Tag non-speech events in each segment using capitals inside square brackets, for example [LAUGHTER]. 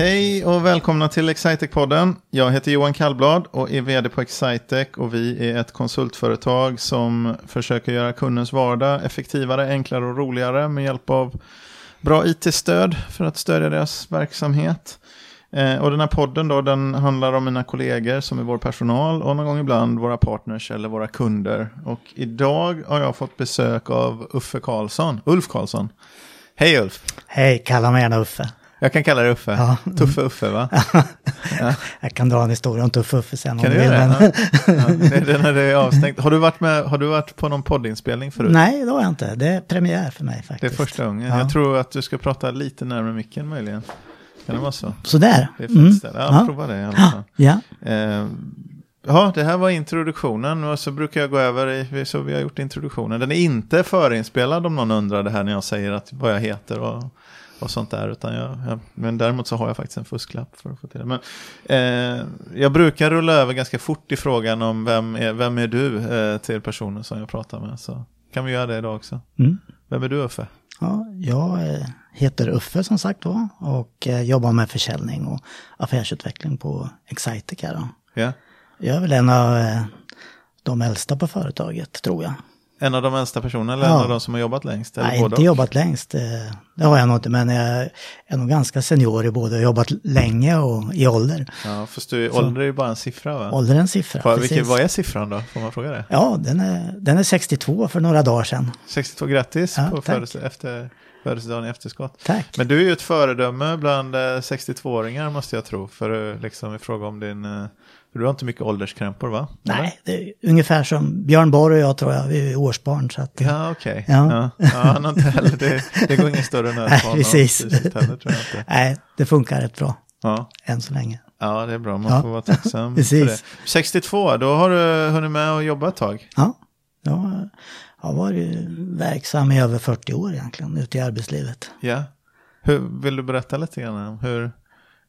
Hej och välkomna till Excitec-podden. Jag heter Johan Kallblad och är vd på Excitec och vi är ett konsultföretag som försöker göra kundens vardag effektivare, enklare och roligare med hjälp av bra it-stöd för att stödja deras verksamhet. Eh, och den här podden då, den handlar om mina kollegor som är vår personal och någon gång ibland våra partners eller våra kunder. Och idag har jag fått besök av Uffe Karlsson, Ulf Karlsson. Hej Ulf! Hej, kalla mig gärna Uffe. Jag kan kalla dig Uffe. Ja. Tuffe Uffe va? Ja. Jag kan dra en historia om Tuffe Uffe sen om Kan du du göra det? Ja. Är det avstängt. Har du varit, med, har du varit på någon poddinspelning förut? Nej, det har jag inte. Det är premiär för mig Det är faktiskt. första gången. Ja. Jag tror att du ska prata lite närmare micken möjligen. Kan det vara så? Sådär. Det är Mm. Ja, prova det i alla fall. [GASPS] Ja. Eh, Ja, det här var introduktionen och så brukar jag gå över i, så vi har gjort introduktionen. Den är inte förinspelad om någon undrar det här när jag säger att, vad jag heter och, och sånt där. Utan jag, jag, men däremot så har jag faktiskt en fusklapp för att få till det. Men, eh, jag brukar rulla över ganska fort i frågan om vem är, vem är du eh, till personen som jag pratar med. Så kan vi göra det idag också. Mm. Vem är du Uffe? ja. Jag eh, heter Uffe som sagt var och eh, jobbar med försäljning och affärsutveckling på Excitec här då. Ja. Jag är väl en av eh, de äldsta på företaget, tror jag. En av de äldsta personerna eller Ja. en av de som har jobbat längst? Eller Nej, både inte och? jobbat längst. eh, Det har jag nog inte, men jag är nog ganska senior i både jobbat länge och i ålder. Ja, fast du, ålder är ju bara en siffra va? Ålder är en siffra. Precis. vilken, vad är siffran då? Får man fråga det? Ja, den är, den är 62 för några dagar sedan. 62, grattis Ja, på födelse, efter, födelsedagen i efterskott. Tack. Men du är ju ett föredöme bland eh, 62-åringar måste jag tro. För eh, liksom i fråga om din... För du har inte mycket ålderskrämpor va? Nej, det är ungefär som Björn Borg och jag tror jag, vi är årsbarn. Så att, Ja, okej. Ja. Ja. Ja, han har inte heller, det, det går ingen större nöd [LAUGHS] Nej, på honom precis. heller tror jag inte. Nej, det funkar rätt bra Ja. än så länge. ja, det är bra. Man Ja. får vara tacksam [LAUGHS] för Precis. det. 62, då har du hunnit med att jobba ett tag. Ja, jag har varit verksam i över 40 år egentligen ute i arbetslivet. Ja. Hur, vill du berätta lite grann om hur,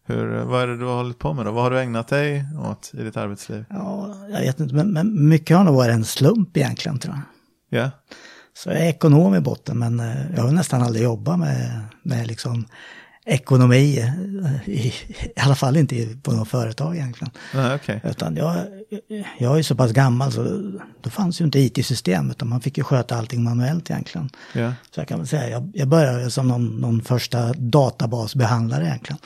hur, vad är det du har hållit på med då? Vad har du ägnat dig åt i ditt arbetsliv? Ja, jag vet inte, men, men mycket har nog varit en slump egentligen tror jag. Ja, Så jag är ekonom i botten, men eh, jag har nästan aldrig jobbat med, med liksom ekonomi, eh, i, i alla fall inte på något företag egentligen. nej okej. Utan jag, jag är så pass gammal så då fanns ju inte IT-system utan man fick ju sköta allting manuellt egentligen. Ja. Så jag kan väl säga, jag, jag började som någon, någon första databasbehandlare egentligen.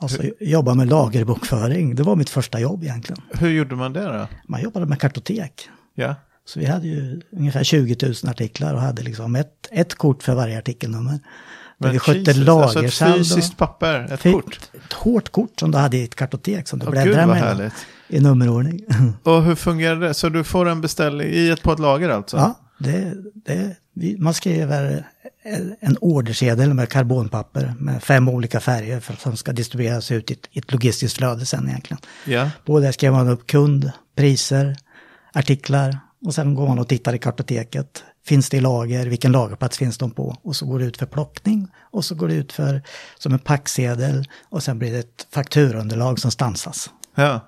Alltså jobba med lagerbokföring, det var mitt första jobb egentligen. Hur gjorde man det då? Man jobbade med kartotek. Ja, Så vi hade ju ungefär 20 000 artiklar och hade liksom ett, ett kort för varje artikelnummer. Där vi skötte Jesus, alltså ett fysiskt papper, ett Fi- kort. Ett hårt kort som du hade i ett kartotek som du Åh, gud bläddrade med härligt. i nummerordning. Och hur fungerar det? Så du får en beställning i ett, på ett lager alltså? ja, det, det, man skriver en ordersedel med karbonpapper med fem olika färger för, som ska distribueras ut i ett, i ett logistiskt flöde sen egentligen. Ja. På det skrev man upp kund, priser, artiklar och sen går man och tittar i kartoteket. Finns det i lager? Vilken lagerplats finns de på? Och så går det ut för plockning och så går det ut för som en packsedel och sen blir det ett fakturunderlag som stansas. ja.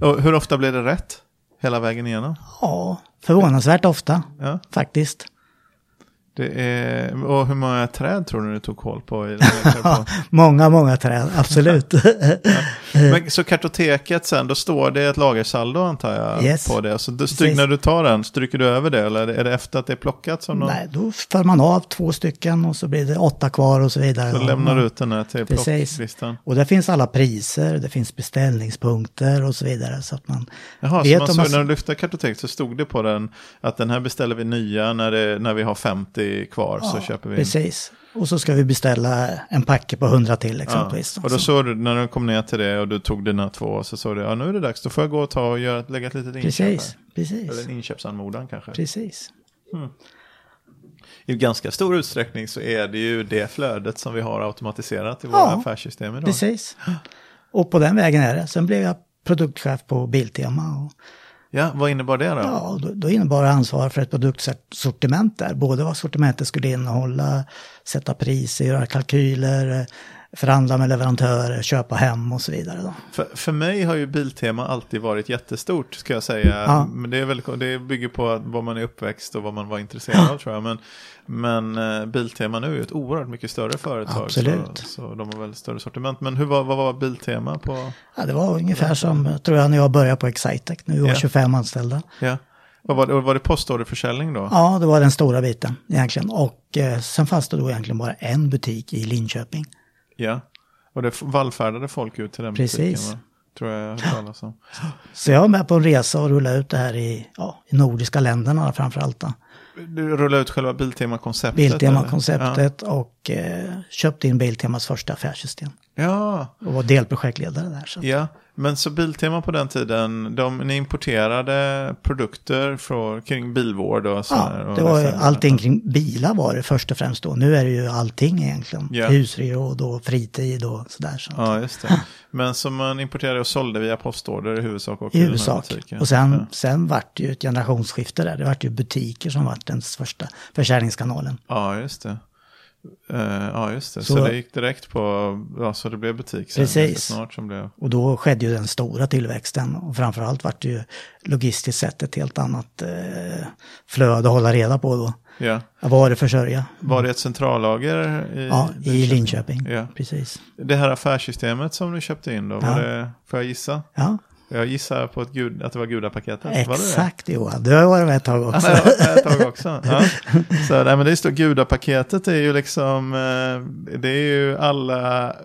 Och hur ofta blir det rätt? Hela vägen igenom? Ja, förvånansvärt ofta Ja. faktiskt. Det är, och hur många träd tror du du tog koll på? I karbon- [LAUGHS] Många, många träd, absolut. [LAUGHS] Men, så kartoteket sen, då står det ett lagersaldo antar jag Yes. på det. Så du stryk, när du tar den, stryker du över det eller är det efter att det är plockat? Som någon, Nej, då för man av två stycken och så blir det åtta kvar och så vidare. så lämnar du ut den här till Precis. plocklistan? Och där finns alla priser, det finns beställningspunkter och så vidare. Så att man Jaha, vet så man om man- när du lyfte kartoteket så stod det på den att den här beställer vi nya när, det, när vi har 50 kvar så köper vi. Precis. Och så ska vi beställa en packe på 100 till exempelvis. Ja. Och då såg du, när du kom ner till det och du tog dina två, så såg du, ja nu är det dags, då får jag gå och ta och göra, lägga ett litet inköp här. precis, Eller en inköpsanmodan kanske. precis. I ganska stor utsträckning så är det ju det flödet som vi har automatiserat i våra Ja, affärssystem idag. Precis. Och på den vägen är det. Sen blev jag produktchef på Biltema. Och, Ja, vad innebar det då? ja, då, då innebar det ansvar för ett produktsortiment där. Både vad sortimentet skulle innehålla, sätta priser, göra kalkyler, förhandla med leverantörer, köpa hem och så vidare. Då. För, för mig har ju Biltema alltid varit jättestort, ska jag säga. Ja. Men det, är väl, det bygger på vad man är uppväxt och vad man var intresserad av, tror jag. Men, men eh, Biltema nu är ju ett oerhört mycket större företag. Absolut. Så, så de har väl större sortiment. Men hur var, vad var Biltema på? Ja, det var ungefär som, tror jag, när jag började på Excitec. Nu var Ja. 25 anställda. Ja. Vad var, det, var det postorderförsäljning då? Ja, det var den stora biten egentligen. Och eh, sen fanns det då egentligen bara en butik i Linköping. Ja. Och det vallfärdade folk ut till den Precis. butiken, va? Tror jag jag har hört talas om. Så jag var med på en resa och rullade ut det här i, ja, i nordiska länderna framförallt. Då. Du rullade ut själva Biltema-konceptet? Biltema-konceptet och eh, köpte in Biltemas första affärssystem. Ja. ja. Och var delprojektledare där. Så. att- Ja, men så Biltema på den tiden, de, ni importerade produkter från, kring bilvård och så Ja, det var ju allting kring bilar var det först och främst då. Nu är det ju allting egentligen. Ja. Husgeråd och fritid och sådär. Så. Ja, just det. Men som man importerade och sålde via postorder i huvudsak och I huvudsak. Och sen, Ja. sen vart det ju ett generationsskifte där. Det vart ju butiker som vart den första försäljningskanalen. Ja, just det. Eh, ja, just det. Så, Så- det gick direkt på, ja, så det blev butik sen Precis. snart som blev. Och då skedde ju den stora tillväxten. Och framförallt vart det ju logistiskt sett ett helt annat eh, flöde att hålla reda på då. Ja. Varuförsörja. Var det ett centrallager i, Ja, i Linköping. Ja. Precis. Det här affärssystemet som du köpte in då, var Ja. det, får jag gissa? Ja, Jag gissar på ett gud, att det var gudapaketet. Var det exakt Johan. Du har varit med ett tag Ja, också. jag ett tag också. Ja. Så, nej, men det står gudapaketet är ju liksom, eh, det är ju alla,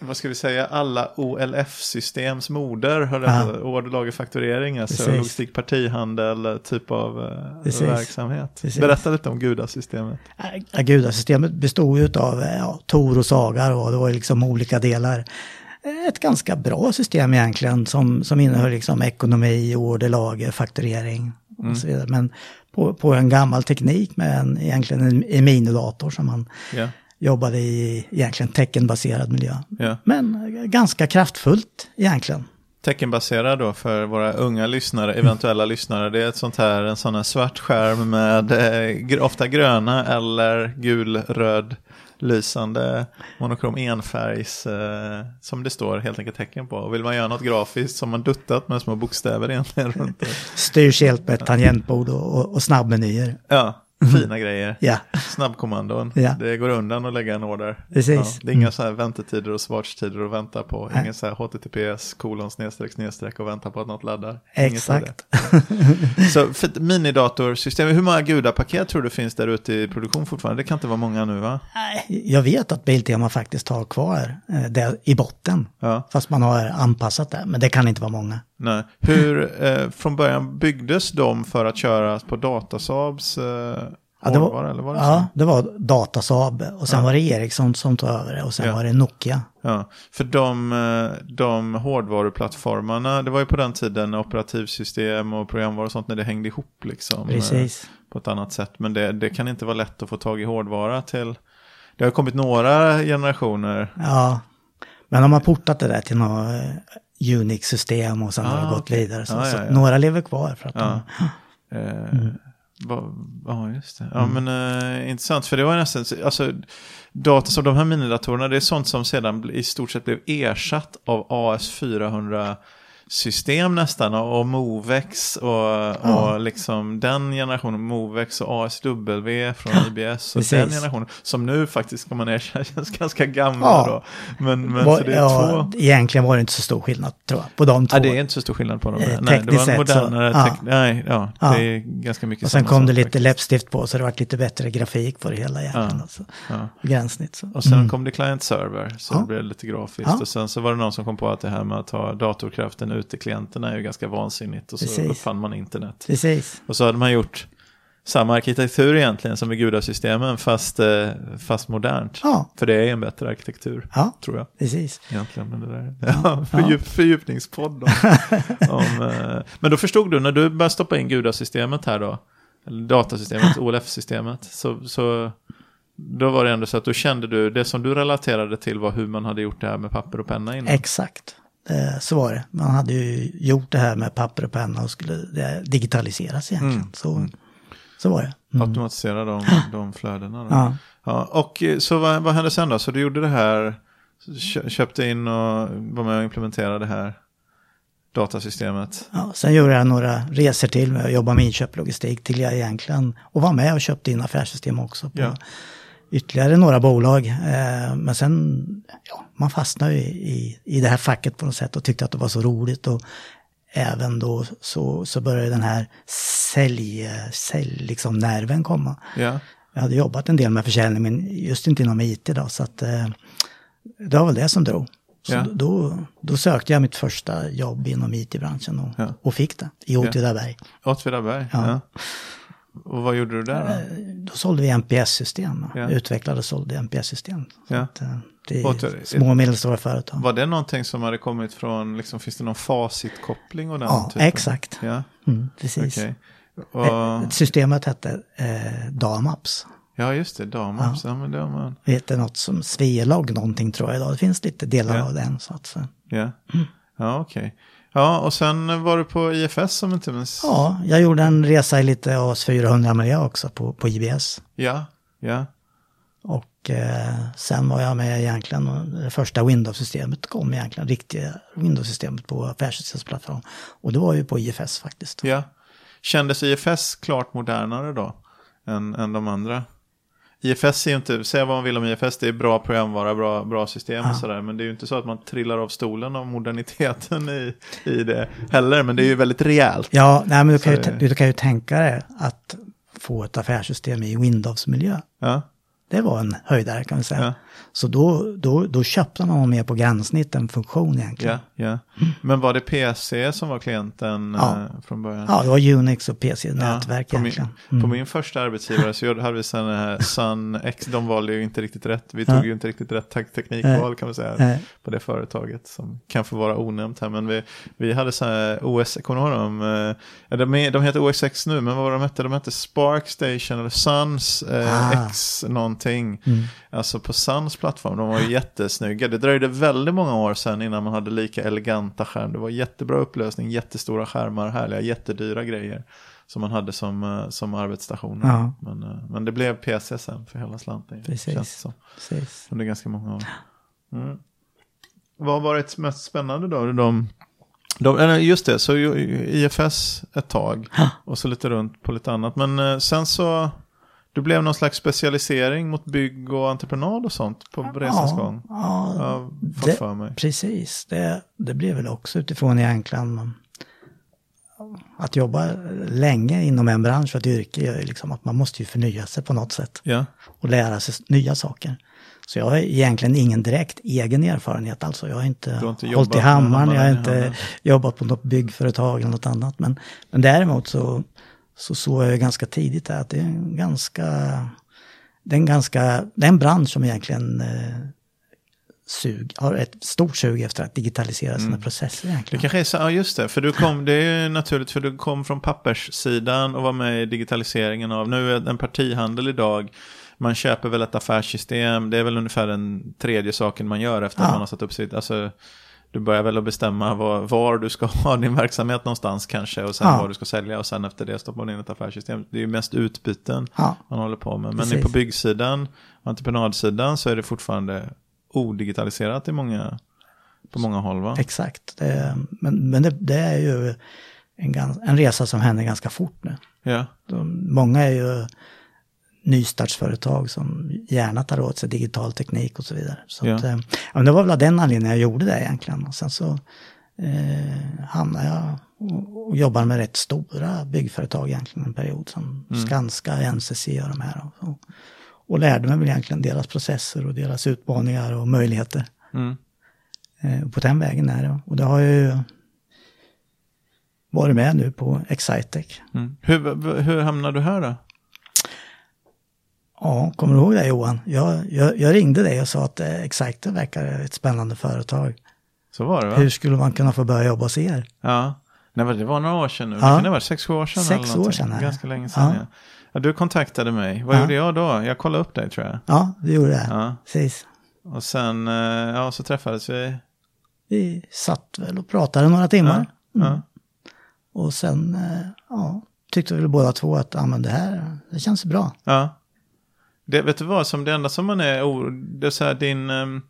vad ska vi säga, alla OLF-systems moder, hör Ja. det, orderlagerfakturering, alltså Precis. logistik, partihandel, typ av eh, Precis. verksamhet. Precis. Berätta lite om gudasystemet. Ja, gudasystemet bestod ju av ja, Tor och Sagar och det var liksom olika delar. Ett ganska bra system egentligen som, som innehöll liksom ekonomi, orderlager, fakturering och så vidare. Men på, på en gammal teknik med en, egentligen en, en minidator som man Ja, jobbade i egentligen teckenbaserad miljö. ja. Men ganska kraftfullt egentligen. Teckenbaserad då för våra unga lyssnare, eventuella [LAUGHS] lyssnare. Det är ett sånt här, en sån här svart skärm med eh, ofta gröna eller gul, röd lysande monokrom enfärgs eh, som det står helt enkelt tecken på. Och vill man göra något grafiskt som man duttat med små bokstäver egentligen runt det. Styrs helt med ett tangentbord och, och, och snabbmenyer. Ja, fina grejer. Ja, Snabbkommandon. Ja. Det går undan att lägga en order. Precis. Ja, det är inga så här väntetider och svartstider att vänta på. Ingen så här https kolon snedstreck snedstreck och vänta på att något laddar. Exakt. Så för minidatorsystem, hur många gudapaket tror du finns där ute i produktion fortfarande? Det kan inte vara många nu va? Jag vet att Biltema faktiskt har kvar eh, det i botten. Ja, Fast man har anpassat det, men det kan inte vara många. Nej. Hur, eh, från början byggdes de för att köras på Datasaabs eh, Ja, det var- hårdvara, eller var det så? Ja, det var Datasaab och sen var det Ericsson som tog över det och sen Ja. var det Nokia. Ja, för de, eh, de hårdvaruplattformarna, det var ju på den tiden operativsystem och programvaror och sånt när det hängde ihop liksom. eh, Precis. På ett annat sätt, men det, det kan inte vara lätt att få tag i hårdvara till. Det har kommit några generationer. Ja, men de har portat det där till något eh, Unix-system och sen har Ah, det gått okej. vidare. Så, Ja, ja, så ja. några lever kvar för att Ja. de... Eh, [LAUGHS] va- Ja, just det. Ja, men eh, intressant. För det var nästan, alltså, data som de här minidatorerna, det är sånt som sedan i stort sett blev ersatt av AS400 system nästan och Movex och, och liksom den generationen Movex och ASW från IBS och precis. den generationen som nu faktiskt ska man erkänna [LAUGHS] känns ganska gamla Ja. då. Men, men Var, så det är ja, två. Egentligen var det inte så stor skillnad tror jag, på de två. Ja, det är inte så stor skillnad på dem. Eh, Nej, det var en så- modernare, ja. tek- nej, ja, Ja. det är ganska mycket och sen kom det lite faktiskt. läppstift på så det var lite bättre grafik på det hela egentligen. Ja. Alltså. Ja. Gränssnitt så. Och sen Mm. kom det client-server, så Ja. det blev lite grafiskt. Ja. Och sen så var det någon som kom på att det här med att ha datorkraften ut till klienterna är ju ganska vansinnigt. Och så Precis. uppfann man internet. Precis. Och så hade man gjort samma arkitektur egentligen som i gudasystemen, fast, eh, fast modernt. Ja, För det är en bättre arkitektur, ja, tror jag. precis. Egentligen, men det där. Ja, fördjup, Fördjupningspodd. Om, [LAUGHS] om, eh, men då förstod du, när du började stoppa in gudasystemet här då, eller datasystemet, [LAUGHS] OLF-systemet, så, så då var det ändå så att då kände du, det som du relaterade till var hur man hade gjort det här med papper och penna innan. Exakt. Eh, Så var det. Man hade ju gjort det här med papper och penna och skulle digitaliseras egentligen. Mm. Så, så var det. automatisera de, de flödena. Ja. Ja, och eh, så vad, vad hände sen då? Så du gjorde det här, kö- köpte in och var med och implementerade det här datasystemet. Ja, sen gjorde jag några resor till med att jobba med inköp logistik till jag egentligen och var med och köpte in affärssystem också på Ja. Ytterligare några bolag. Eh, men sen, ja, man fastnade ju i, i det här facket på något sätt och tyckte att det var så roligt och även då så, så började den här sälj, sälj liksom nerven komma. Ja, Jag hade jobbat en del med försäljning men just inte inom IT då så att eh, det var väl det som drog. Så Ja. då, då sökte jag mitt första jobb inom IT-branschen och, Ja. och fick det i Åtvidaberg. Åtvidaberg. Ja. Ja. Och vad gjorde du där då? Då sålde vi NPS-system, Ja. utvecklade och sålde NPS-system. Så Ja. eh, små och medelstora företag. Var det någonting som hade kommit från, liksom, finns det någon facitkoppling och den Ja, typen? exakt. Ja, Mm, precis. okej. Eh, Och, Systemet hette eh, DAMAPS. ja, just det, Damaps. Ja. men det har man. Det heter något som Svealag någonting tror jag idag. Det finns lite delar Ja. av den. Så att, så. Ja, ja okej. Ja, och sen var du på IFS som inte minns. Ja, jag gjorde en resa i lite AS 400 miljö också på, på IBS. Ja, ja. Och eh, sen var jag med egentligen, och det första Windows-systemet kom egentligen, riktiga Windows-systemet på affärssystemsplattform. Och det var ju på IFS faktiskt. Ja. Kändes IFS klart modernare då än, än de andra? IFS är ju inte, säga vad man vill om IFS, det är bra programvara, bra, bra system och sådär. Men det är ju inte så att man trillar av stolen av moderniteten i, i det heller. Men det är ju väldigt rejält. Ja, nej, men du kan, ju, du kan ju tänka dig att få ett affärssystem i Windows-miljö. Ja, Det var en höjdare kan vi säga. Ja. Så då, då, då köpte man mer på gränssnitt än funktion egentligen. ja, ja. Men var det PC som var klienten Ja. eh, från början? Ja, det var Unix och PC-nätverk min, egentligen. Mm. på min första arbetsgivare så hade vi sen här Sun X, de valde ju inte riktigt rätt. Vi tog Ja. ju inte riktigt rätt tek- teknikval kan man säga Nej. på det företaget som kan få vara onämnt här. Men vi, vi hade så här OS, kommer du ihåg dem? Eh, ja, de, heter OS X nu, men vad var de hette? De hette Spark Station eller Suns eh, Ah. X någonting. Alltså på Suns plattform, de var ju jättesnygga. Det dröjde väldigt många år sedan innan man hade lika eleganta skärmar. Det var jättebra upplösning, jättestora skärmar, härliga, jättedyra grejer. Som man hade som, eh, som arbetsstationer. Ja. Men, eh, men det blev PC sen för hela slanten. Precis. Känns som. Precis. Under ganska många år. Mm. Vad har varit mest spännande då? De, de, just det, så IFS ett tag och så lite runt på lite annat. Men eh, sen så, du blev någon slags specialisering mot bygg och entreprenad och sånt på resans gång. Ja, det- för mig. precis. Det, det blev väl också utifrån egentligen att jobba länge inom en bransch och ett yrke gör ju liksom att man måste ju förnya sig på något sätt Ja, och lära sig nya saker. Så jag har egentligen ingen direkt egen erfarenhet alltså. Jag har inte, har inte hållit i hammaren, jag har inte jobbat på något byggföretag eller något annat. Men, men däremot så, så såg jag ju ganska tidigt att det är en ganska, det är en ganska, det är en bransch som egentligen eh, sug, har ett stort sug efter att digitalisera sina processer det egentligen. kanske är så, ja just det, för du kom, det är ju naturligt för du kom från papperssidan och var med i digitaliseringen av, nu är det en partihandel idag, man köper väl ett affärssystem, det är väl ungefär den tredje saken man gör efter att Ja. man har satt upp sitt, alltså du börjar väl att bestämma var, var du ska [LAUGHS] ha din verksamhet någonstans kanske och sen Ja. vad du ska sälja och sen efter det stoppar man in ett affärssystem. Det är ju mest utbyten Ja. man håller på med. Men Precis. på byggsidan och entreprenadsidan så är det fortfarande odigitaliserat i många, på många håll va? Exakt. Det, men men det, det är ju en, en resa som händer ganska fort nu. Ja, De, många är ju nystartsföretag som gärna tar åt sig digital teknik och så vidare. Så Ja. att, eh, ja, men det var väl av den anledningen jag gjorde det egentligen. Och sen så eh, hamnade jag och, och jobbade med rätt stora byggföretag egentligen en period. Som Mm. Skanska, NCC och de här. Och, och, och lärde mig väl egentligen deras processer och deras utmaningar och möjligheter. mm. Eh, på den vägen är det. Och det har ju varit med nu på Excitec. Mm. Hur, hur hamnade du här då? Ja, kommer du ihåg det Johan? Jag, jag, jag ringde dig och sa att eh, Excitec verkar ett spännande företag. Så var det va? Hur skulle man kunna få börja jobba hos er? Ja, Nej, det var några år sedan nu. Det Ja. kan det ha varit sex, sju år sedan. Sex eller år sedan är det. Ganska länge sedan, ja. Ja. ja. Du kontaktade mig. Vad gjorde jag då? Jag kollade upp dig tror jag. Ja, vi gjorde det. Ja. Precis. Och sen, eh, ja, så träffades vi. Vi satt väl och pratade några timmar. Mm. Och sen, eh, ja, tyckte väl båda två att ja, men det här det känns bra. Ja. Det, vet du vad, som det enda som man är, orolig, det är så här din... Um,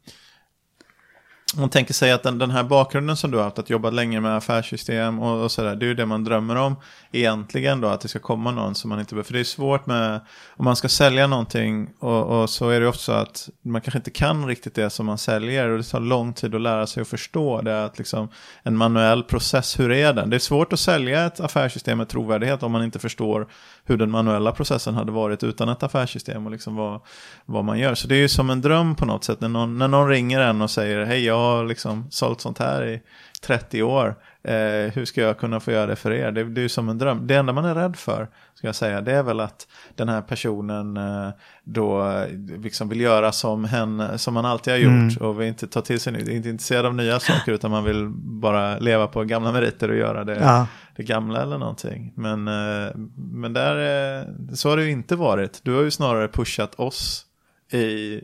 man tänker sig att den, den här bakgrunden som du har haft, att jobba länge med affärssystem och, och sådär, det är ju det man drömmer om egentligen då, att det ska komma någon som man inte behöver. För det är svårt med, om man ska sälja någonting och, och så är det ofta så att man kanske inte kan riktigt det som man säljer och det tar lång tid att lära sig att förstå det, att liksom en manuell process, hur är den? Det är svårt att sälja ett affärssystem med trovärdighet om man inte förstår hur den manuella processen hade varit utan ett affärssystem och liksom vad, vad man gör. Så det är ju som en dröm på något sätt när någon, när någon ringer en och säger hej jag har liksom sålt sånt här i 30 år. Eh, hur ska jag kunna få göra det för er? Det, det är ju som en dröm. Det enda man är rädd för, ska jag säga, det är väl att den här personen eh, då liksom vill göra som, hen, som man alltid har gjort och vill inte ta till sig nytt, inte intresserad av nya saker utan man vill bara leva på gamla meriter och göra det, Ja. det gamla eller någonting. Men, eh, men där, eh, så har det ju inte varit. Du har ju snarare pushat oss i,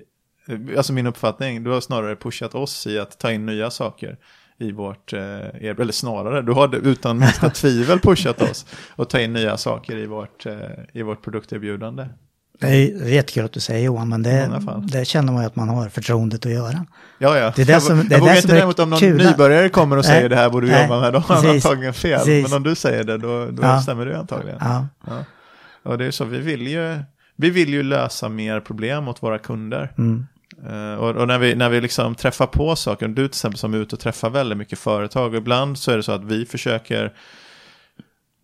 alltså min uppfattning, du har snarare pushat oss i att ta in nya saker i vårt, eh, er- eller snarare, du har utan minsta [LAUGHS] tvivel pushat oss och ta in nya saker i vårt, eh, i vårt produkterbjudande. Det är, jättekul att du säger Johan, men det, det känner man ju att man har förtroendet att göra. Ja, ja. Det är det jag, som- jag det är vågar inte däremot om någon kul. nybörjare kommer och säger Nej, det här borde du nej, jobba med, då har han antagligen fel. precis. Men om du säger det, då, då Ja. stämmer det antagligen. Ja, Ja. Och det är så, vi vill ju, vi vill ju lösa mer problem åt våra kunder. mm, Eh, och och när, vi, när vi liksom träffar på saker, du till exempel som är ute och träffar väldigt mycket företag, och ibland så är det så att vi försöker,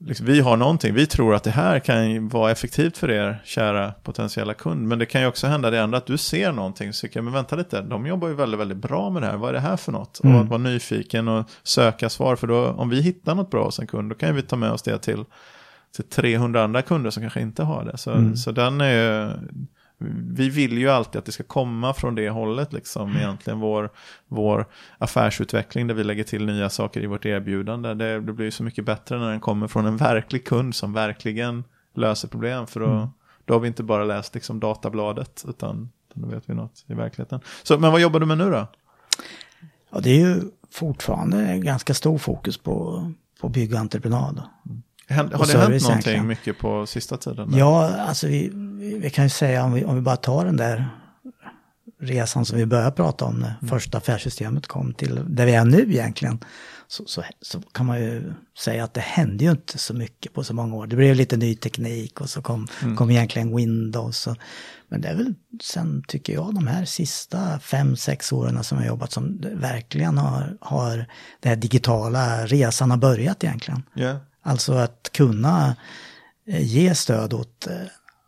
liksom, vi har någonting, vi tror att det här kan vara effektivt för er kära potentiella kund, men det kan ju också hända det andra att du ser någonting, så kan men vänta lite, de jobbar ju väldigt, väldigt bra med det här, vad är det här för något? Mm. Och att vara nyfiken och söka svar, för då, om vi hittar något bra hos en kund, då kan vi ta med oss det till till 300 andra kunder som kanske inte har det. Så, Mm. så den är ju, vi vill ju alltid att det ska komma från det hållet, liksom egentligen vår, vår affärsutveckling där vi lägger till nya saker i vårt erbjudande. Det, det blir ju så mycket bättre när den kommer från en verklig kund som verkligen löser problem. För då, då har vi inte bara läst liksom databladet, utan då vet vi något i verkligheten. Så, men vad jobbar du med nu då? och det är ju fortfarande ganska stor fokus på, på bygg och entreprenad. Händ, har Och det hänt någonting egentligen. mycket på sista tiden? Ja, alltså vi, vi kan ju säga om vi, om vi bara tar den där resan som vi började prata om när första affärssystemet kom till där vi är nu egentligen. Så, så, så kan man ju säga att det hände ju inte så mycket på så många år. Det blev lite ny teknik och så kom, kom egentligen Windows. Och, men det är väl sen tycker jag de här sista fem, sex åren som jag jobbat som verkligen har, har den här digitala resan har börjat egentligen. Ja. Alltså att kunna eh, ge stöd åt eh,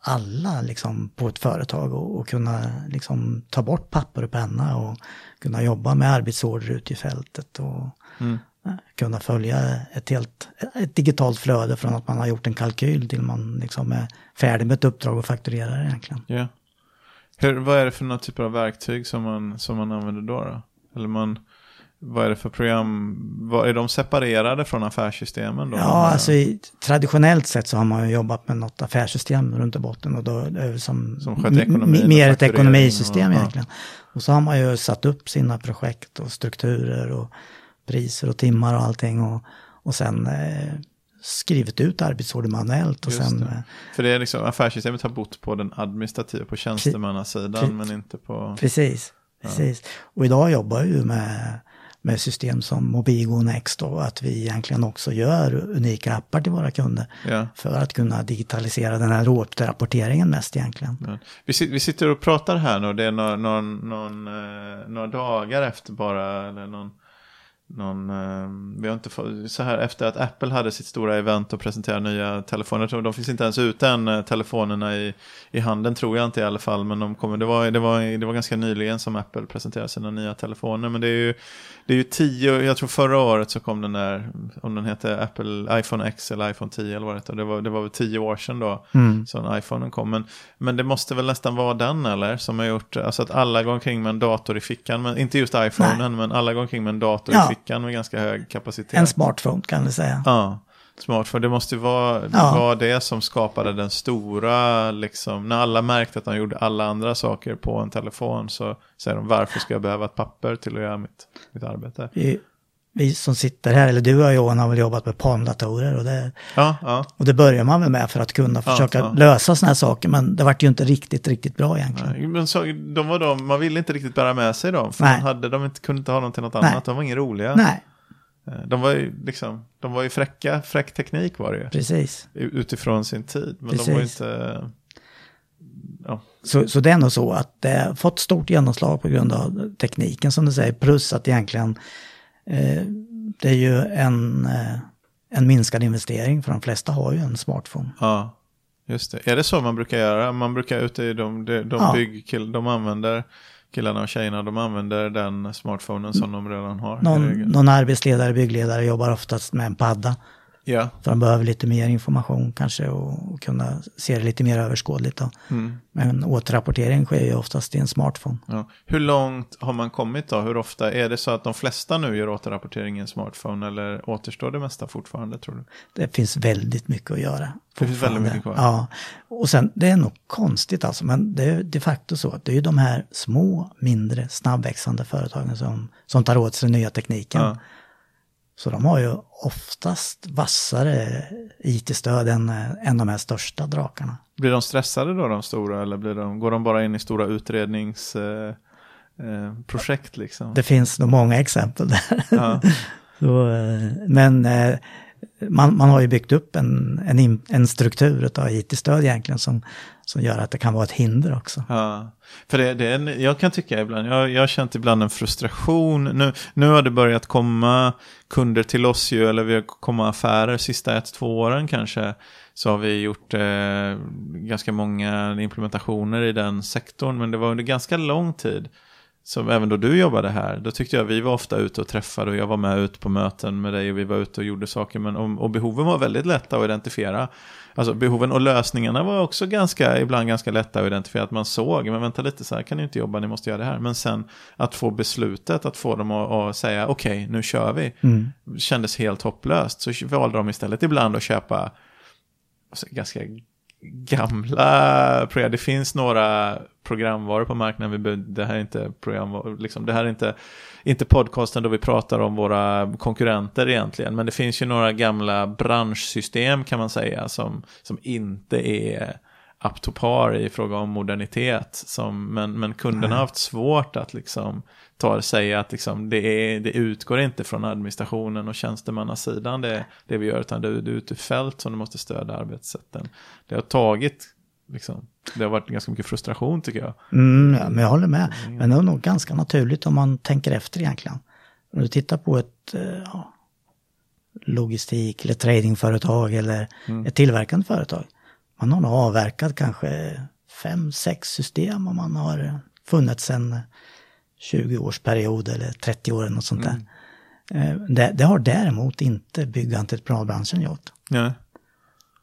alla liksom, på ett företag och, och kunna liksom, ta bort papper och penna och kunna jobba med arbetsorder ute i fältet och Mm. eh, kunna följa ett helt ett digitalt flöde från att man har gjort en kalkyl till man liksom är färdig med ett uppdrag och fakturerar egentligen. Ja. Hur, vad är det för några typer av verktyg som man, som man använder då? då? Eller man, vad är det för program? Vad, är de separerade från affärssystemen då? Ja, alltså i, traditionellt sett så har man ju jobbat med något affärssystem runt i botten och då som, Som sköter ekonomin och mer ett ekonomisystem och- egentligen. Och så har man ju satt upp sina projekt och strukturer och priser och timmar och allting och, och sen eh, skrivit ut arbetsorder manuellt och Just sen det. eh, För det är liksom, affärssystemet har bott på den administrativa, på tjänstemannasidan, men inte på... Precis, precis. Och idag jobbar jag ju med, med system som Mobigo och Next då, att vi egentligen också gör unika appar till våra kunder Ja. för att kunna digitalisera den här återrapporteringen mest egentligen. Ja. Vi, vi sitter och pratar här nu, det är några, någon, någon, eh, några dagar efter bara, eller någon, någon eh, vi har inte fått, så här efter att Apple hade sitt stora event och presenterade nya telefoner, jag tror de finns inte ens ute än, eh, telefonerna i, i handeln tror jag inte i alla fall, men de kommer, det var, det var, det var ganska nyligen som Apple presenterade sina nya telefoner, men det är ju, det är ju tio, jag tror förra året så kom den där, om den heter Apple iPhone X eller iPhone 10 eller vad det var, det var väl tio år sedan då, Mm. så iPhonen kom. Men, men det måste väl nästan vara den eller? Som har gjort, alltså att alla går omkring med en dator i fickan, men inte just iPhonen, men alla går omkring med en dator Ja. i fickan med ganska hög kapacitet. En smartphone kan vi säga. Ja, smart. För det måste vara, Ja. vara det som skapade den stora, liksom, när alla märkte att de gjorde alla andra saker på en telefon så säger de varför ska jag behöva ett papper till att göra mitt, mitt arbete? Vi, vi som sitter här, eller du och Johan har väl jobbat med palmdatorer och det, Ja, ja. och det börjar man väl med för att kunna försöka ja. lösa sådana här saker, men det vart ju inte riktigt, riktigt bra egentligen. Nej, Men så, de var de, man ville inte riktigt bära med sig dem. För Nej. man hade, de inte, kunde inte ha dem till något Nej. annat. De var inga roliga. Nej, Eh, De var ju liksom, de var ju fräcka, fräck teknik var det ju. precis. Utifrån sin tid. Men de var ju Precis. inte... Ja, Så, så det är nog så att det har fått stort genomslag på grund av tekniken som du säger, plus att egentligen det är ju en, eh, en minskad investering för de flesta har ju en smartphone. ja, just det. Är det så man brukar göra? Man brukar ute i de, de, de Ja. byggkill, de använder, killarna och tjejerna, de använder den smartphonen som de redan har. Någon, någon arbetsledare, byggledare jobbar oftast med en padda. Ja, För de behöver lite mer information kanske och, och kunna se det lite mer överskådligt. Då. mm. Men återrapportering sker ju oftast i en smartphone. ja. Hur långt har man kommit då? Hur ofta? Är det så att de flesta nu gör återrapportering i en smartphone eller återstår det mesta fortfarande tror du? Det finns väldigt mycket att göra. Det finns väldigt mycket kvar. Ja, och sen det är nog konstigt alltså, men det är de facto så att det är ju de här små, mindre, snabbväxande företagen som, som tar åt sig den nya tekniken. Ja. Så de har ju oftast vassare IT-stöd än, än de här största drakarna. Blir de stressade då, de stora, eller blir de, går de bara in i stora utredningsprojekt eh, eh, liksom? Det finns nog många exempel där. Ja. [LAUGHS] Så, eh, men eh, man, man har ju byggt upp en, en, en struktur av IT-stöd egentligen som, som gör att det kan vara ett hinder också. Ja, för det, det är en, jag kan tycka ibland, jag, jag har känt ibland en frustration. Nu, nu har det börjat komma kunder till oss ju, eller vi har kommit affärer sista ett, två åren kanske. Så har vi gjort eh, ganska många implementationer i den sektorn, men det var under ganska lång tid. Så även då du jobbade här, då tyckte jag vi var ofta ute och träffade och jag var med ute på möten med dig och vi var ute och gjorde saker. Men, och, och behoven var väldigt lätta att identifiera. Alltså behoven och lösningarna var också ganska, ibland ganska lätta att identifiera. Att man såg, men vänta lite, så här kan ni inte jobba, ni måste göra det här. Men sen att få beslutet, att få dem att, att säga okej, nu kör vi. Kändes helt hopplöst. Så valde de istället ibland att köpa alltså, ganska gamla program. Det finns några programvaror på marknaden. Vi det här är inte programvaror, liksom, det här är inte, inte podcasten då vi pratar om våra konkurrenter egentligen. Men det finns ju några gamla branschsystem kan man säga som, som inte är up to par i fråga om modernitet. Som, men, men kunderna har haft svårt att liksom ta säga att liksom det, är, det utgår inte från administrationen och tjänstemannasidan det, det vi gör utan det, det är ute i fält som du måste stödja arbetssätten. Det har tagit, liksom, det har varit ganska mycket frustration tycker jag. Mm, ja, men jag håller med. Men det är nog ganska naturligt om man tänker efter egentligen. Om du tittar på ett eh, ja, logistik eller tradingföretag eller ett tillverkande företag. Man har nog avverkat kanske fem, sex system och man har funnits en 20-årsperiod eller 30 år eller något sånt där. Eh, Det, det har däremot inte byggentreprenadbranschen gjort. Ja.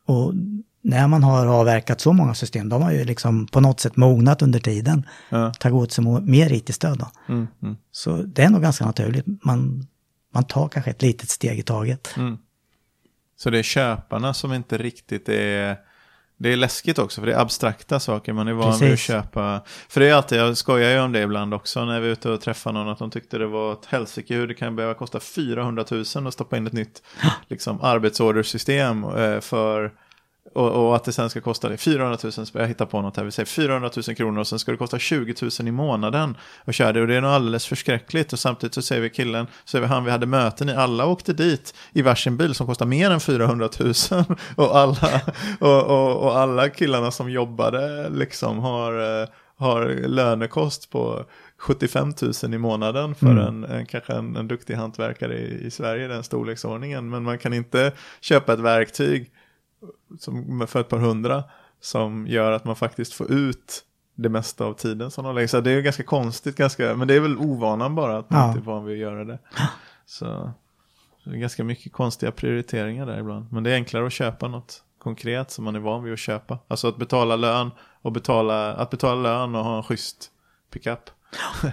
Och när man har avverkat så många system, de har ju liksom på något sätt mognat under tiden. Ja. Tagit åt sig mer IT-stöd. Mm, mm, Så det är nog ganska naturligt. Man, man tar kanske ett litet steg i taget. mm. Så det är köparna som inte riktigt är... Det är läskigt också för det är abstrakta saker man är van vid att Precis. köpa. För det är alltid, jag skojar ju om det ibland också när vi är ute och träffar någon att de tyckte det var ett helsike hur det kan behöva kosta 400 000 att stoppa in ett nytt liksom, arbetsordersystem eh, för och, och att det sen ska kosta det 400 000, jag hittar på något här, vi säger 400 000 kronor och sen ska det kosta 20 000 i månaden att köra det. Och det är nog alldeles förskräckligt. Och samtidigt så säger vi killen, så säger vi han vi hade möten i, alla åkte dit i varsin bil som kostar mer än 400 000 [LAUGHS] och alla, och, och, och alla killarna som jobbade liksom har, eh, har lönekost på 75 000 i månaden för en, en, kanske en, en duktig hantverkare i, i Sverige, den storleksordningen. Men man kan inte köpa ett verktyg som, för ett par hundra som gör att man faktiskt får ut det mesta av tiden som de lägger. Så det är ju ganska konstigt, ganska, men det är väl ovanan bara att man Ja. inte är van vid att göra det. Så, så det är ganska mycket konstiga prioriteringar där ibland. Men det är enklare att köpa något konkret som man är van vid att köpa. Alltså att betala lön och betala, att betala lön och ha en schysst pickup.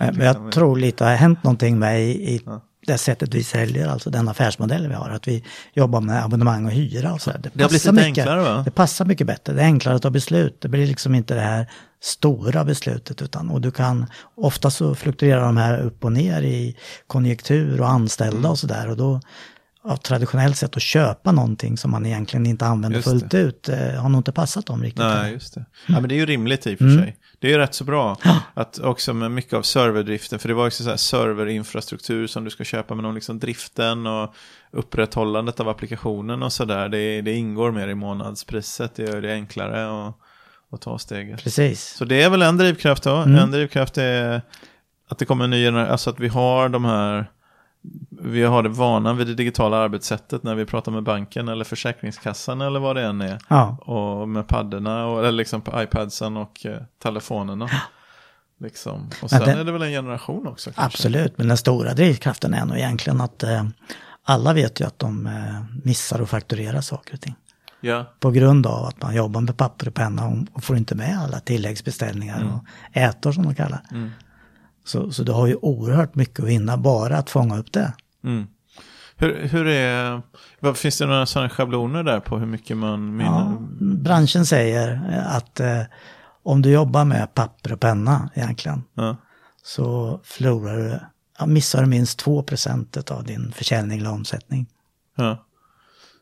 Men jag [LAUGHS] tror lite har hänt någonting med i, i, det sättet vi säljer, alltså den affärsmodell vi har. Att vi jobbar med abonnemang och hyra och så. Det, det har blivit mycket, enklare va? Det passar mycket bättre. Det är enklare att ta beslut. Det blir liksom inte det här stora beslutet utan och du kan ofta så fluktuerar de här upp och ner i konjunktur och anställda Mm. och sådär och då av traditionellt sett att köpa någonting som man egentligen inte använder fullt ut eh, har nog inte passat dem riktigt. Nej, just det. Ja, men det är ju rimligt i och för Mm. sig. Det är ju rätt så bra att också med mycket av serverdriften, för det var också så här serverinfrastruktur som du ska köpa, men om liksom driften och upprätthållandet av applikationen och sådär, det, det ingår mer i månadspriset, det gör det enklare att, att ta steget. Precis. Så det är väl en drivkraft då. Mm. En drivkraft är att det kommer en ny generation, alltså att vi har de här, vi har det vana vid det digitala arbetssättet när vi pratar med banken eller Försäkringskassan eller vad det än är. Ja, Och med paddorna, och, eller liksom på iPadsen och eh, telefonerna. Liksom. Och sen det- är det väl en generation också kanske. absolut. Men den stora drivkraften är nog egentligen att eh, alla vet ju att de eh, missar att fakturera saker och ting. Ja, På grund av att man jobbar med papper och penna och- och får inte med alla tilläggsbeställningar och ätor som de kallar. Mm. Så, så du har ju oerhört mycket att vinna bara att fånga upp det. mm. Hur, hur är, vad, finns det några sådana schabloner där på hur mycket man Ja, minner? branschen säger eh, att eh, om du jobbar med papper och penna egentligen Ja. så förlorar du, ja, missar du minst 2% av din försäljning eller omsättning. Ja.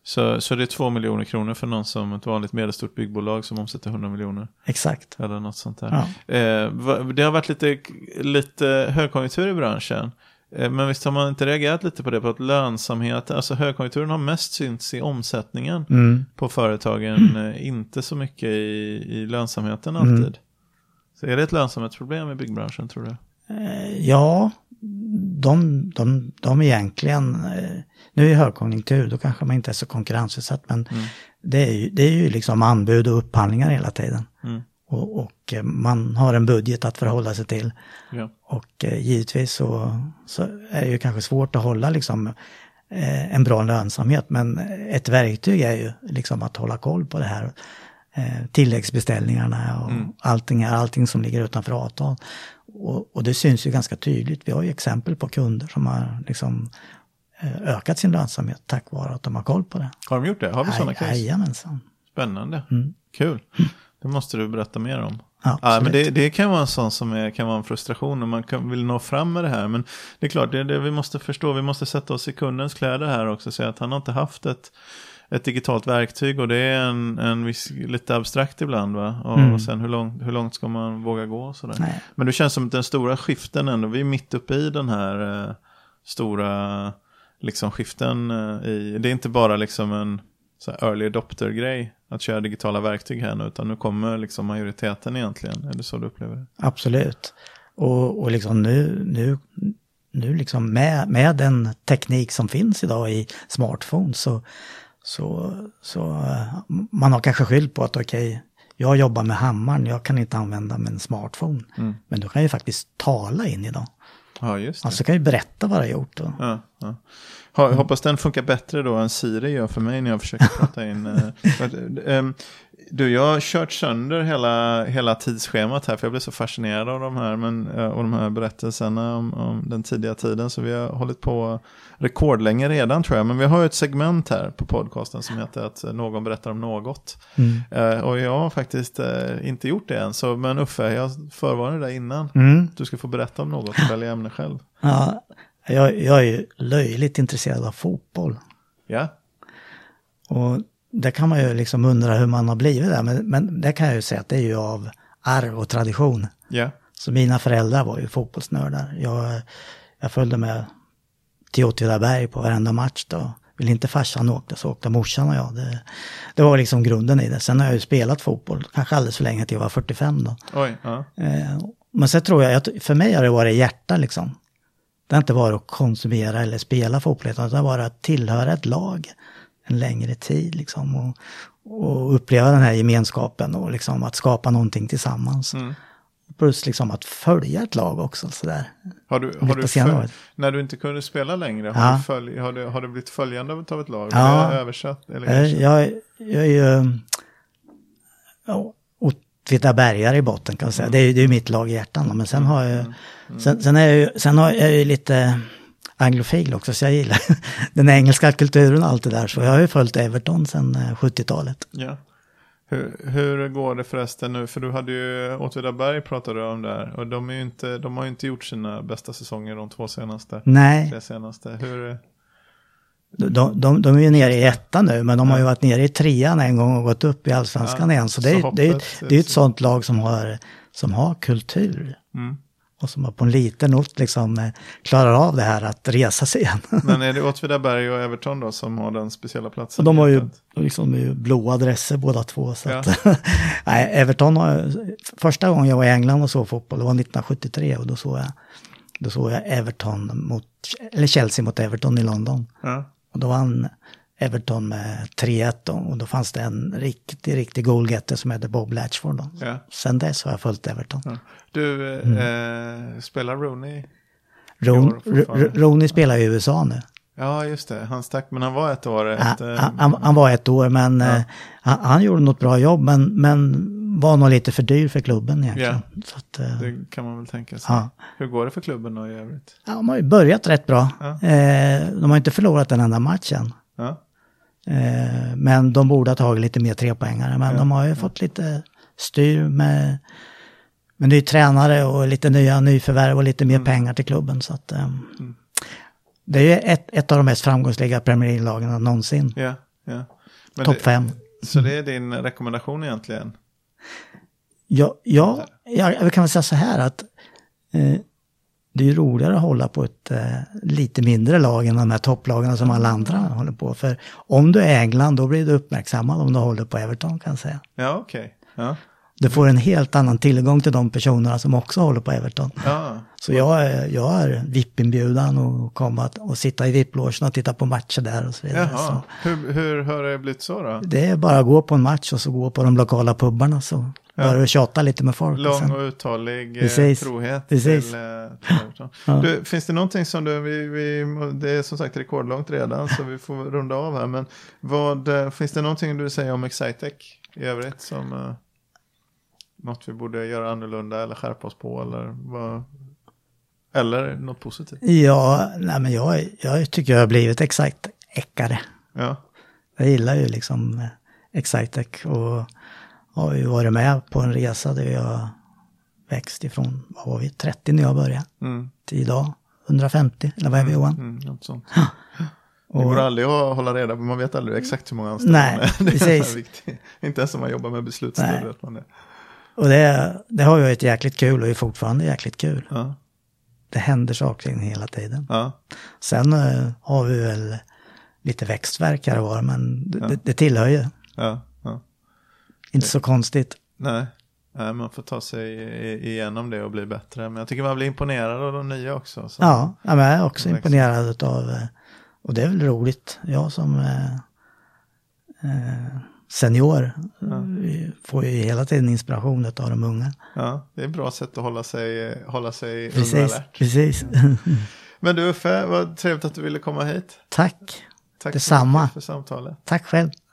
Så, så det är två miljoner kronor för någon som ett vanligt medelstort byggbolag som omsätter 100 miljoner. Exakt. Eller något sånt där. Ja. Eh, det har varit lite, lite högkonjunktur i branschen. Eh, men visst har man inte reagerat lite på det, på att lönsamheten, alltså högkonjunkturen har mest synts i omsättningen Mm. på företagen, eh, inte så mycket i, i lönsamheten alltid. Mm. Så är det ett lönsamhetsproblem i byggbranschen tror du? Eh, Ja, de, de, de egentligen, eh, nu är högkonjunktur, då kanske man inte är så konkurrensutsatt, men det, är ju, det är ju liksom anbud och upphandlingar hela tiden. Mm. Och, och eh, man har en budget att förhålla sig till. Ja. Och eh, givetvis så, så är det ju kanske svårt att hålla liksom eh, en bra lönsamhet, men ett verktyg är ju liksom att hålla koll på det här. Tilläggsbeställningarna och allting, allting som ligger utanför avtal. Och, och det syns ju ganska tydligt. Vi har ju exempel på kunder som har liksom ökat sin lönsamhet tack vare att de har koll på det. Har de gjort det? Har vi sådana case? Jajamensan. Spännande. Kul. Det måste du berätta mer om. Ja, Ja, men det, det kan vara en sån som är, kan vara en frustration när man kan, vill nå fram med det här. Men det är klart, det är det vi måste förstå. Vi måste sätta oss i kundens kläder här också. Säga att han har inte haft ett, ett digitalt verktyg och det är en, en viss, lite abstrakt ibland. Va? Och, Mm. och sen hur långt, hur långt ska man våga gå? och Sådär. Nej. Men det känns som att den stora skiften ändå, vi är mitt uppe i den här eh, stora liksom skiften. Eh, i, det är inte bara liksom en så här early adopter-grej att köra digitala verktyg här nu, utan nu kommer liksom majoriteten egentligen. Är det så du upplever det? Absolut. Och, och liksom nu, nu, nu liksom med, med den teknik som finns idag i smartphone så, så, så eh, man har kanske skylt på att okej, jag jobbar med hammaren, jag kan inte använda min smartphone. Mm. Men du kan ju faktiskt tala in i dem. Ja, just det. Alltså kan ju berätta vad du har gjort. Ja, ja. Ha, hoppas den funkar bättre då än Siri gör för mig när jag försöker prata in. eh, [LAUGHS] ehm, du, jag har kört sönder hela, hela tidsschemat här för jag blev så fascinerad av de här, men, eh, och de här berättelserna om, om den tidiga tiden. Så vi har hållit på rekordlänge redan tror jag. Men vi har ju ett segment här på podcasten som heter att någon berättar om något. mm. Eh, och jag har faktiskt inte gjort det än. Så, men Uffe, jag förvarnade dig innan. Mm. Du ska få berätta om något och välja ämne själv. Ja, jag, jag är ju löjligt intresserad av fotboll. Ja, Och det kan man ju liksom undra hur man har blivit där, men, men det kan jag ju säga att det är ju av arv och tradition. ja, Så mina föräldrar var ju fotbollsnördar. Jag, jag följde med till Åtvidaberg på varenda match då. Vill inte farsan åkte så åkte morsan och jag. Det, det var liksom grunden i det. Sen har jag ju spelat fotboll, kanske alldeles för länge till jag var 45 då. oj, ja. Eh, men sen tror jag, att för mig har det varit hjärta liksom. Det har inte varit att konsumera eller spela fotboll, utan det har varit att tillhöra ett lag en längre tid liksom. Och, och uppleva den här gemenskapen och liksom att skapa någonting tillsammans. Mm. Plus liksom att följa ett lag också sådär. Har du, har du följ, när du inte kunde spela längre, har, Ja. du, följ, har, du, har du blivit följande av ett lag? Ja. Har översatt? Eller Jag, jag, jag är ju ja, Åtvidabergare i botten kan man säga. Det är ju det är ju mitt lag i hjärtan. Men sen har jag ju, sen, sen är jag ju, sen har jag ju lite anglofil också, så jag gillar [LAUGHS] den engelska kulturen och allt det där. Så jag har ju följt Everton sedan 70-talet. Ja. Hur, hur går det förresten nu? För du hade ju Åtvidaberg pratade du om där. Och de, är inte, de har ju inte gjort sina bästa säsonger de två senaste. Nej. Tre senaste. Hur, de, de, de är ju nere i ettan nu, men de har ju varit nere i trean en gång och gått upp i allsvenskan igen. Så det är, så det är, hoppet det är ju ett är- sånt lag som har, som har kultur. mm. Och som har på en liten ort liksom eh, klarar av det här att resa sig igen. [LAUGHS] Men är det Åtvidaberg och Everton då som har den speciella platsen? Och de har ju liksom de är ju blå adresser båda två. Så Ja. att, [LAUGHS] nej, Everton har, första gången jag var i England och såg fotboll, det var 1973 och då såg jag, då såg jag Everton mot, eller Chelsea mot Everton i London. Ja. Och då vann Everton med 3-1 då, och då fanns det en riktig, riktig goalgetter som hette Bob Latchford. Då. Ja. Sen dess har jag följt Everton. Ja. Du, eh, spelar Rooney? Ron, Rooney spelar i USA nu. Ja, just det. Han stack, men han var ett år han, han- han var ett år men Ja. eh, han, han gjorde något bra jobb men, men var nog lite för dyr för klubben egentligen. Så att, eh, Det kan man väl tänka sig. Ja. Hur går det för klubben då i övrigt? ja, de har ju börjat rätt bra. Ja. Eh, de har inte förlorat en enda match än. Ja, Eh, men de borde ha tagit lite mer trepoängare. Men Ja, de har ju fått lite styr med, med ny tränare och lite nya nyförvärv och lite mer Mm. pengar till klubben. Så att, eh, Det är ju ett, ett av de mest framgångsrika Premier League-lagen någonsin. ja, ja. Topp fem. Så det är din rekommendation egentligen? Ja, ja, ja, jag kan väl säga så här att eh, det är ju roligare att hålla på ett eh, lite mindre lag än de här topplagen som alla andra håller på. För om du är England då blir du uppmärksammad om du håller på Everton kan jag säga. Ja, okej. Ja. Du får en helt annan tillgång till de personerna som också håller på Everton. Ja. Så jag är, jag är VIP-inbjudan och komma att- och sitta i VIP-logen och titta på matcher där och så vidare. Jaha. Så Hur, hur har det blivit så då? det är bara att gå på en match och så gå på de lokala pubarna så Ja. du tjata lite med folk. och Lång sen- och uthållig eh, Precis. trohet Precis. till, eh, till [LAUGHS] Everton. Ja. Du, finns det någonting som du, vi, vi, det är som sagt rekordlångt redan så vi får runda av här. Men vad, eh, finns det någonting du säger om Excitec i övrigt som eh, något vi borde göra annorlunda eller skärpa oss på eller vad, eller något positivt? Ja, nej men jag, jag tycker jag har blivit exakt äckare. Ja, Jag gillar ju liksom eh, Excitec och har ju varit med på en resa där jag växt ifrån, vad var vi, 30 när jag började, mm, till idag 150, eller vad är vi Johan? mm, något sånt. Det Och- går aldrig att hålla reda på, man vet aldrig exakt hur många anställda Nej, man är. [LAUGHS] Det är precis. viktigt. Inte ens om man jobbar med beslutsstöd Nej. vet man det. Och det, det har ju varit jäkligt kul och är fortfarande jäkligt kul. Ja, Det händer saker hela tiden. ja, Sen eh, har vi väl lite växtverk här och var, men det, Ja. det, det tillhör ju. Inte så konstigt. Nej. Nej, man får ta sig igenom det och bli bättre. Men jag tycker man blir imponerad av de nya också. Så. Ja, jag är också imponerad av, eh, och det är väl roligt, jag som eh, eh, senior eh, får ju hela tiden inspiration av de unga. Ja, det är ett bra sätt att hålla sig, hålla sig Precis, alert. precis. [LAUGHS] Men du Uffe, vad trevligt att du ville komma hit. Tack, Tack Detsamma. för samtalet. tack själv.